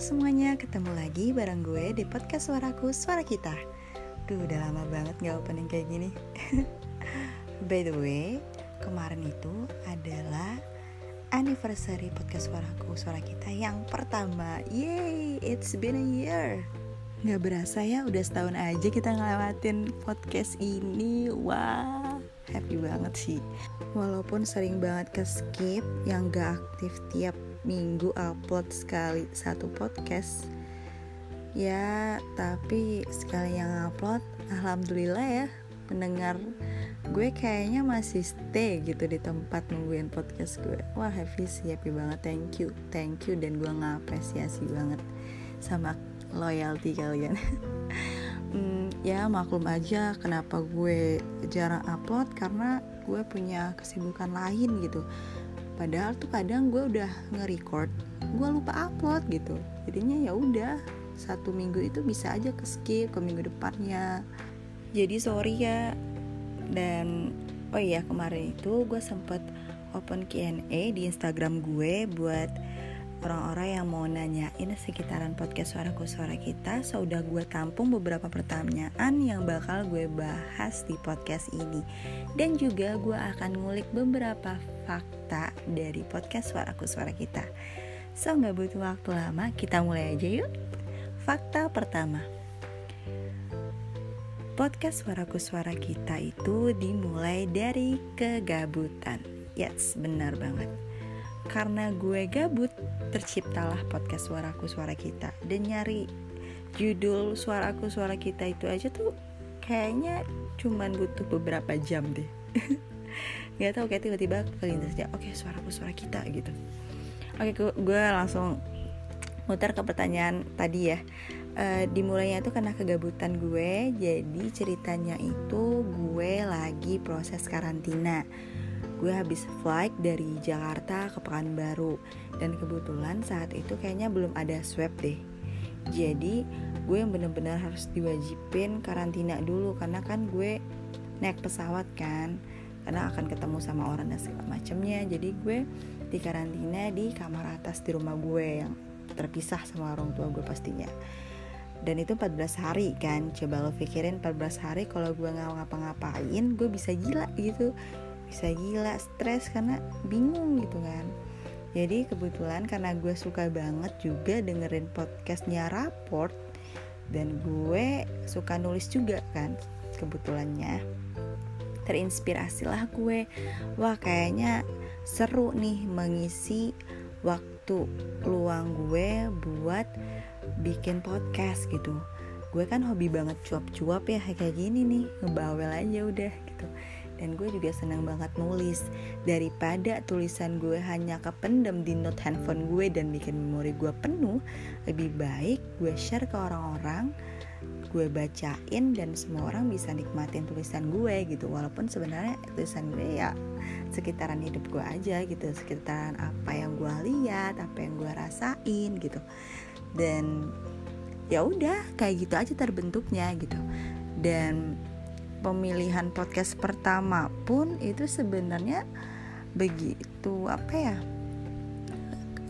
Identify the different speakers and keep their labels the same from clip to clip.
Speaker 1: semuanya, ketemu lagi bareng gue di podcast Suaraku, Suara Kita. Duh, udah lama banget gak opening kayak gini. By the way, kemarin itu adalah anniversary podcast Suaraku, Suara Kita yang pertama. Yay, it's been a year. Gak berasa ya, udah setahun aja kita ngelewatin podcast ini. Wah, happy banget sih. Walaupun sering banget ke skip yang gak aktif tiap minggu upload sekali satu podcast. Ya tapi sekali yang upload alhamdulillah ya pendengar gue kayaknya masih stay gitu di tempat nungguin podcast gue. Wah happy sih happy banget. Thank you thank you. Dan gue ngapresiasi banget sama loyalty kalian. Hmm, ya maklum aja kenapa gue jarang upload karena gue punya kesibukan lain gitu padahal tuh kadang gue udah nge-record gue lupa upload gitu. Jadinya ya udah satu minggu itu bisa aja ke skip ke minggu depannya. Jadi sorry ya. Dan oh iya kemarin itu gue sempet open Q&A di Instagram gue buat orang-orang yang mau nanyain sekitaran podcast suaraku suara kita so gue tampung beberapa pertanyaan yang bakal gue bahas di podcast ini. Dan juga gue akan ngulik beberapa fakta dari podcast suaraku suara kita. So nggak butuh waktu lama kita mulai aja yuk. Fakta pertama. Podcast suaraku suara kita itu dimulai dari kegabutan. Yes benar banget karena gue gabut terciptalah podcast suaraku suara kita. Dan nyari judul suaraku suara kita itu aja tuh kayaknya cuman butuh beberapa jam deh. Nggak tahu kayak tiba-tiba kelintas aja oke suaraku suara kita gitu. Oke gue, langsung muter ke pertanyaan tadi ya. Uh, dimulainya tuh karena kegabutan gue jadi ceritanya itu gue lagi proses karantina gue habis flight dari Jakarta ke Pekanbaru. Dan kebetulan saat itu kayaknya belum ada swab deh. Jadi gue yang bener-bener harus diwajibin karantina dulu. Karena kan gue naik pesawat kan. Karena akan ketemu sama orang dan segala macamnya jadi gue di karantina di kamar atas di rumah gue yang terpisah sama orang tua gue pastinya. Dan itu 14 hari kan. Coba lo pikirin 14 hari kalau gue nggak ngapa-ngapain gue bisa gila gitu bisa gila stres karena bingung gitu kan. Jadi kebetulan karena gue suka banget juga dengerin podcastnya raport dan gue suka nulis juga kan kebetulannya. Terinspirasi lah gue. Wah kayaknya seru nih mengisi waktu luang gue buat bikin podcast gitu. Gue kan hobi banget cuap-cuap ya kayak gini nih ngebawel aja udah gitu dan gue juga senang banget nulis. Daripada tulisan gue hanya kependem di note handphone gue dan bikin memori gue penuh lebih baik gue share ke orang-orang gue bacain dan semua orang bisa nikmatin tulisan gue gitu. Walaupun sebenarnya tulisan gue ya sekitaran hidup gue aja gitu sekitaran apa yang gue lihat apa yang gue rasain gitu. Dan ya udah kayak gitu aja terbentuknya gitu. Dan pemilihan podcast pertama pun itu sebenarnya begitu apa ya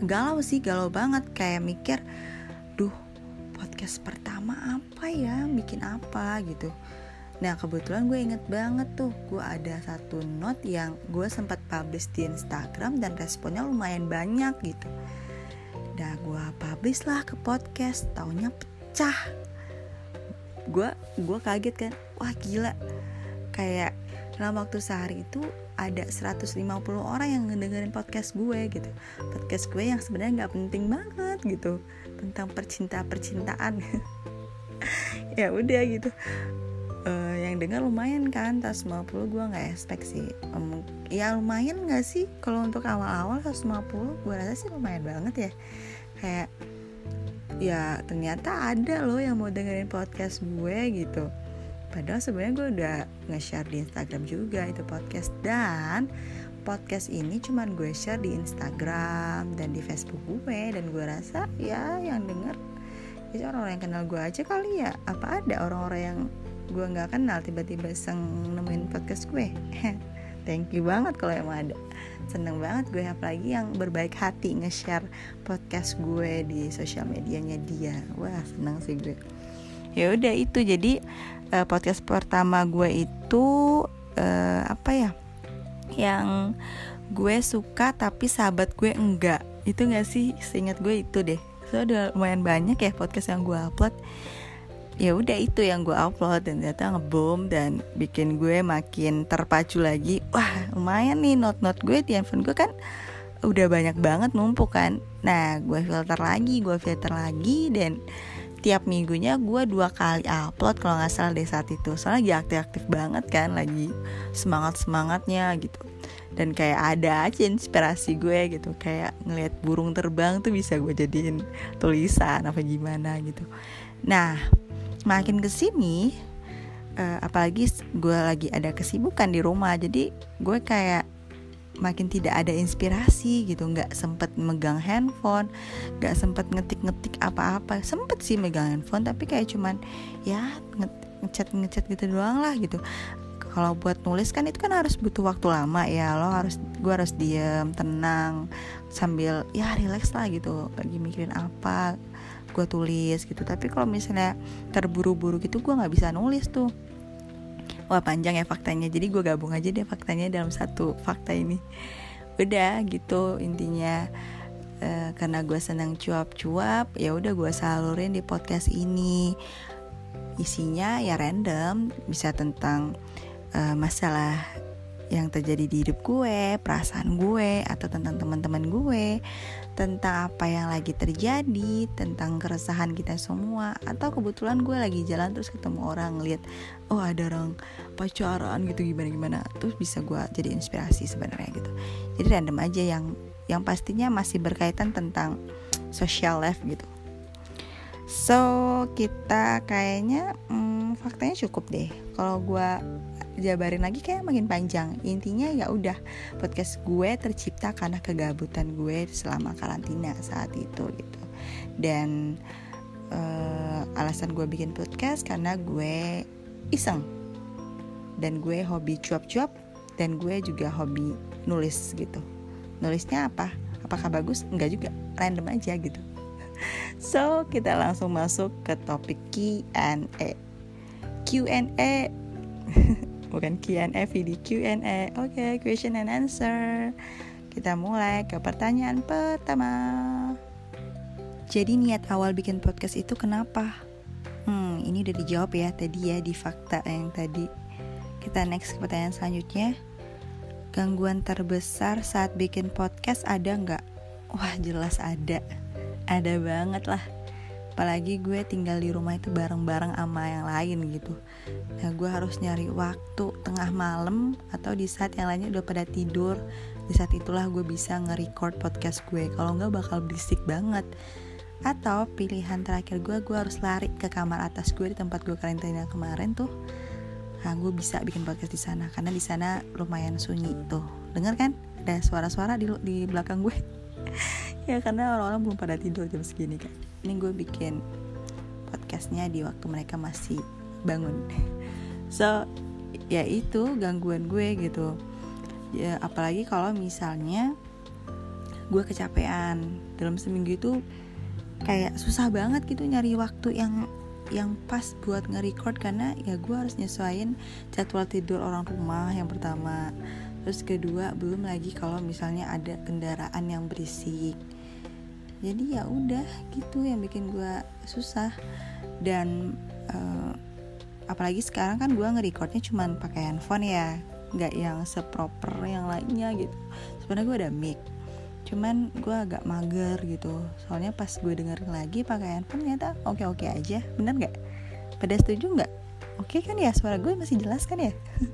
Speaker 1: galau sih galau banget. Kayak mikir duh podcast pertama apa ya bikin apa? gitu. Nah kebetulan gue inget banget tuh gue ada satu note yang gue sempat publish di Instagram dan responnya lumayan banyak gitu. Nah gue publish lah ke podcast Taunya pecah gue gue kaget kan wah gila. Kayak dalam waktu sehari itu ada 150 orang yang ngedengerin podcast gue gitu. Podcast gue yang sebenarnya nggak penting banget gitu tentang percinta percintaan ya udah gitu. Uh, yang dengar lumayan kan 150 gue nggak expect sih. Um, ya lumayan nggak sih? Kalau untuk awal-awal 150 gue rasa sih lumayan banget ya. Kayak ya ternyata ada loh yang mau dengerin podcast gue gitu. Padahal sebenarnya gue udah nge-share di Instagram juga itu podcast. Dan podcast ini cuman gue share di Instagram dan di Facebook gue. Dan gue rasa ya yang denger itu orang-orang yang kenal gue aja kali ya. Apa ada orang-orang yang gue nggak kenal tiba-tiba seng nemuin podcast gue? Thank you banget kalau emang ada seneng banget gue apalagi yang berbaik hati nge-share podcast gue di sosial medianya dia. Wah seneng sih gue. Ya udah itu. Jadi uh, podcast pertama gue itu uh, apa ya yang gue suka tapi sahabat gue enggak. Itu gak sih? Seingat gue itu deh. So udah lumayan banyak ya podcast yang gue upload ya udah itu yang gue upload dan ternyata ngebom dan bikin gue makin terpacu lagi. Wah lumayan nih not-not gue di handphone gue kan udah banyak banget numpuk kan. Nah gue filter lagi gue filter lagi dan tiap minggunya gue dua kali upload kalau nggak salah deh saat itu. Soalnya lagi aktif-aktif banget kan lagi semangat semangatnya gitu. Dan kayak ada aja inspirasi gue gitu kayak ngelihat burung terbang tuh bisa gue jadiin tulisan apa gimana gitu. Nah makin ke sini uh, apalagi gue lagi ada kesibukan di rumah jadi gue kayak makin tidak ada inspirasi gitu. Nggak sempet megang handphone nggak sempet ngetik-ngetik apa-apa. Sempet sih megang handphone tapi kayak cuman ya ngechat ngechat gitu doang lah gitu. Kalau buat nulis kan itu kan harus butuh waktu lama ya. Lo harus gue harus diem tenang sambil ya relax lah gitu. Lagi mikirin apa gue tulis gitu. Tapi kalau misalnya terburu-buru gitu gue nggak bisa nulis tuh. Wah panjang ya faktanya. Jadi gue gabung aja deh faktanya dalam satu fakta ini. Udah gitu intinya e, karena gue senang cuap-cuap ya udah gue salurin di podcast ini. Isinya ya random bisa tentang e, masalah yang terjadi di hidup gue, perasaan gue, atau tentang teman-teman gue, tentang apa yang lagi terjadi, tentang keresahan kita semua, atau kebetulan gue lagi jalan terus ketemu orang lihat, oh ada orang pacaran gitu gimana gimana, terus bisa gue jadi inspirasi sebenarnya gitu. Jadi random aja yang yang pastinya masih berkaitan tentang social life gitu. So kita kayaknya hmm, faktanya cukup deh. Kalau gue jabarin lagi kayak makin panjang. Intinya ya udah podcast gue tercipta karena kegabutan gue selama karantina saat itu gitu. Dan uh, alasan gue bikin podcast karena gue iseng. Dan gue hobi cuap-cuap dan gue juga hobi nulis gitu. Nulisnya apa? Apakah bagus? Enggak juga. Random aja gitu. So kita langsung masuk ke topik Q&A Q&A bukan Q&A video Q&A oke okay, question and answer. Kita mulai ke pertanyaan pertama. Jadi niat awal bikin podcast itu kenapa? Hmm ini udah dijawab ya tadi ya di fakta yang tadi. Kita next ke pertanyaan selanjutnya. Gangguan terbesar saat bikin podcast ada nggak? Wah jelas ada. Ada banget lah apalagi gue tinggal di rumah itu bareng-bareng sama yang lain gitu. Nah gue harus nyari waktu tengah malam atau di saat yang lainnya udah pada tidur. Di saat itulah gue bisa nge-record podcast gue. Kalau nggak bakal berisik banget. Atau pilihan terakhir gue gue harus lari ke kamar atas gue di tempat gue karantina kemarin tuh. Nah gue bisa bikin podcast di sana karena di sana lumayan sunyi tuh. Dengar kan? Ada suara-suara di di belakang gue. Ya karena orang-orang belum pada tidur jam segini kan ini gue bikin podcastnya di waktu mereka masih bangun. So ya itu gangguan gue gitu. Ya apalagi kalau misalnya gue kecapean. Dalam seminggu itu kayak susah banget gitu nyari waktu yang yang pas buat nge-record karena ya gue harus nyesuaiin jadwal tidur orang rumah yang pertama. Terus kedua belum lagi kalau misalnya ada kendaraan yang berisik jadi ya udah gitu yang bikin gue susah. Dan uh, apalagi sekarang kan gue nge-recordnya cuma pakai handphone ya nggak yang seproper yang lainnya gitu. Sebenarnya gue ada mic cuman gue agak mager gitu. Soalnya pas gue dengerin lagi pakai handphone ternyata oke oke aja. Bener nggak? Pada setuju nggak? Oke kan ya? Suara gue masih jelas kan ya?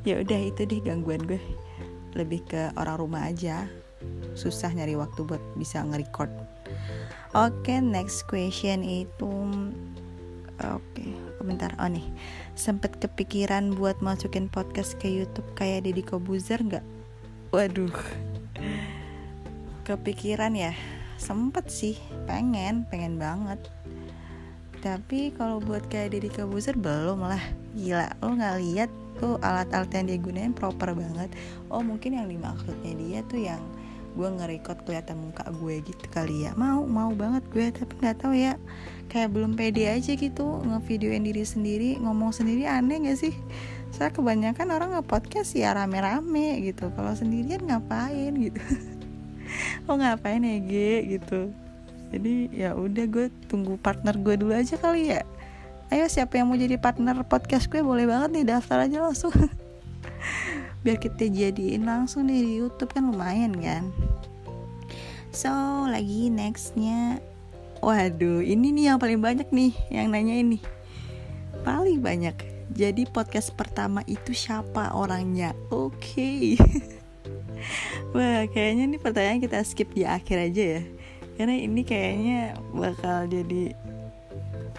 Speaker 1: Ya udah itu deh gangguan gue lebih ke orang rumah aja susah nyari waktu buat bisa nge-record. Oke okay, next question itu oke okay, komentar oh nih. Sempet kepikiran buat masukin podcast ke YouTube kayak Deddy Kobuzer nggak? Waduh. Kepikiran ya? Sempet sih pengen pengen banget. Tapi kalau buat kayak Deddy Kobuzer belum lah. Gila lo nggak lihat tuh alat-alat yang dia gunain proper banget. Oh mungkin yang dimaksudnya dia tuh yang gue nge-record kelihatan muka gue gitu kali ya. Mau mau banget gue tapi nggak tahu ya. Kayak belum pede aja gitu ngevideoin diri sendiri ngomong sendiri aneh gak sih? Saya kebanyakan orang nge-podcast ya rame-rame gitu. Kalau sendirian ngapain gitu? Oh ngapain ya G gitu. Jadi ya udah gue tunggu partner gue dulu aja kali ya. Ayo siapa yang mau jadi partner podcast gue? Boleh banget nih daftar aja langsung biar kita jadiin langsung nih di YouTube kan lumayan kan. So lagi nextnya. Waduh ini nih yang paling banyak nih yang nanya ini. Paling banyak. Jadi podcast pertama itu siapa orangnya? Oke. Okay. wah kayaknya nih pertanyaan kita skip di akhir aja ya. Karena ini kayaknya bakal jadi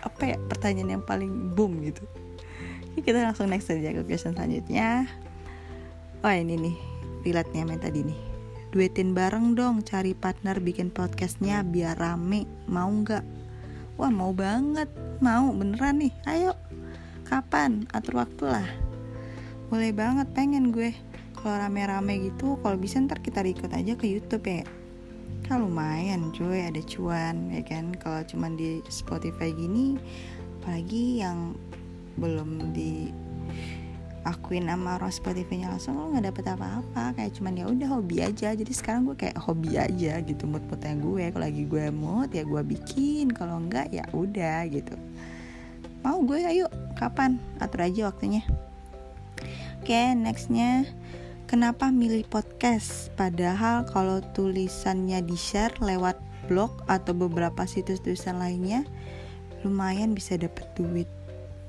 Speaker 1: apa ya pertanyaan yang paling boom gitu. Ini kita langsung next aja ke question selanjutnya oh ini nih relate nih main tadi nih. Duetin bareng dong cari partner bikin podcastnya biar rame. Mau nggak? Wah mau banget. Mau beneran nih. Ayo. Kapan? Atur waktu lah. Boleh banget pengen gue. Kalau rame-rame gitu kalau bisa ntar kita record aja ke YouTube ya. Kan lumayan cuy. Ada cuan ya kan? Kalau cuman di Spotify gini apalagi yang belum di akuin sama orang Spotify-nya langsung lo nggak dapet apa-apa. Kayak cuman ya udah hobi aja. Jadi sekarang gue kayak hobi aja gitu mood moodnya gue. Kalau lagi gue mood ya gue bikin. Kalau enggak ya udah gitu. Mau gue ayo kapan? Atur aja waktunya. Oke okay, nextnya kenapa milih podcast? Padahal kalau tulisannya di share lewat blog atau beberapa situs tulisan lainnya lumayan bisa dapet duit.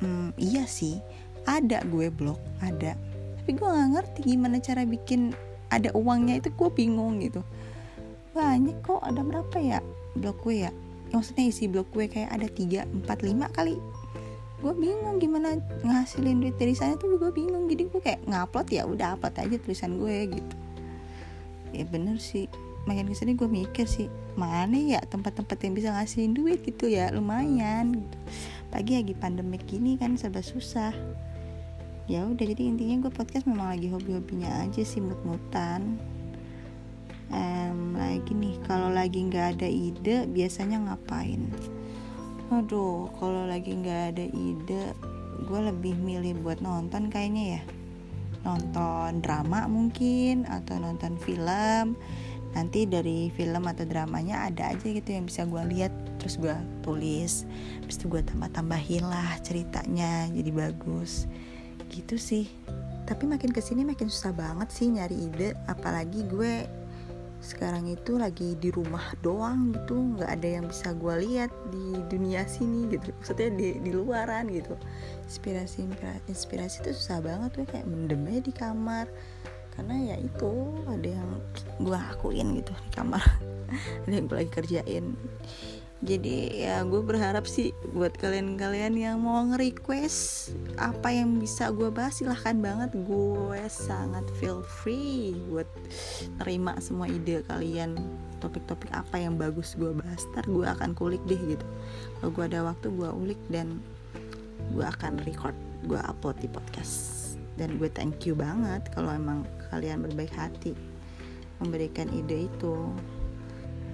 Speaker 1: Hmm, iya sih ada gue blog ada. Tapi gue nggak ngerti gimana cara bikin ada uangnya itu gue bingung gitu. Banyak kok ada berapa ya blog gue ya? Maksudnya isi blog gue kayak ada 3, 4, 5 kali. Gue bingung gimana ngasilin duit dari sana tuh gue bingung. Jadi gue kayak ngupload ya udah upload aja tulisan gue gitu. Ya bener sih. Makin ke sini gue mikir sih mana ya tempat-tempat yang bisa ngasihin duit gitu ya? Lumayan gitu. pagi lagi pandemik gini kan serba susah ya udah jadi intinya gue podcast memang lagi hobi-hobinya aja sih mut-mutan. Um, lagi nih kalau lagi nggak ada ide biasanya ngapain? Aduh kalau lagi nggak ada ide gue lebih milih buat nonton kayaknya ya. Nonton drama mungkin atau nonton film. Nanti dari film atau dramanya ada aja gitu yang bisa gue lihat terus gue tulis. Terus gue tambah tambahin lah ceritanya jadi bagus gitu sih. Tapi makin ke sini makin susah banget sih nyari ide apalagi gue sekarang itu lagi di rumah doang gitu. Nggak ada yang bisa gue lihat di dunia sini gitu. Maksudnya di di luaran gitu. Inspirasi inspirasi itu susah banget tuh kayak mendem aja di kamar. Karena ya itu ada yang gue akuin gitu di kamar. Ada yang gue lagi kerjain jadi ya gue berharap sih buat kalian-kalian yang mau nge-request apa yang bisa gue bahas silahkan banget. Gue sangat feel free buat nerima semua ide kalian topik-topik apa yang bagus gue bahas. Ntar gue akan kulik deh gitu. Kalau gue ada waktu gue ulik dan gue akan record gue upload di podcast. Dan gue thank you banget kalau emang kalian berbaik hati memberikan ide itu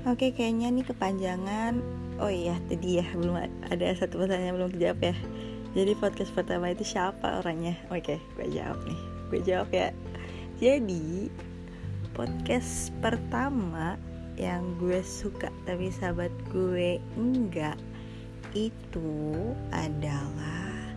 Speaker 1: Oke, kayaknya nih kepanjangan. Oh iya, tadi ya belum ada satu pertanyaan belum dijawab ya. Jadi podcast pertama itu siapa orangnya? Oke, gue jawab nih. Gue jawab ya. Jadi podcast pertama yang gue suka tapi sahabat gue enggak itu adalah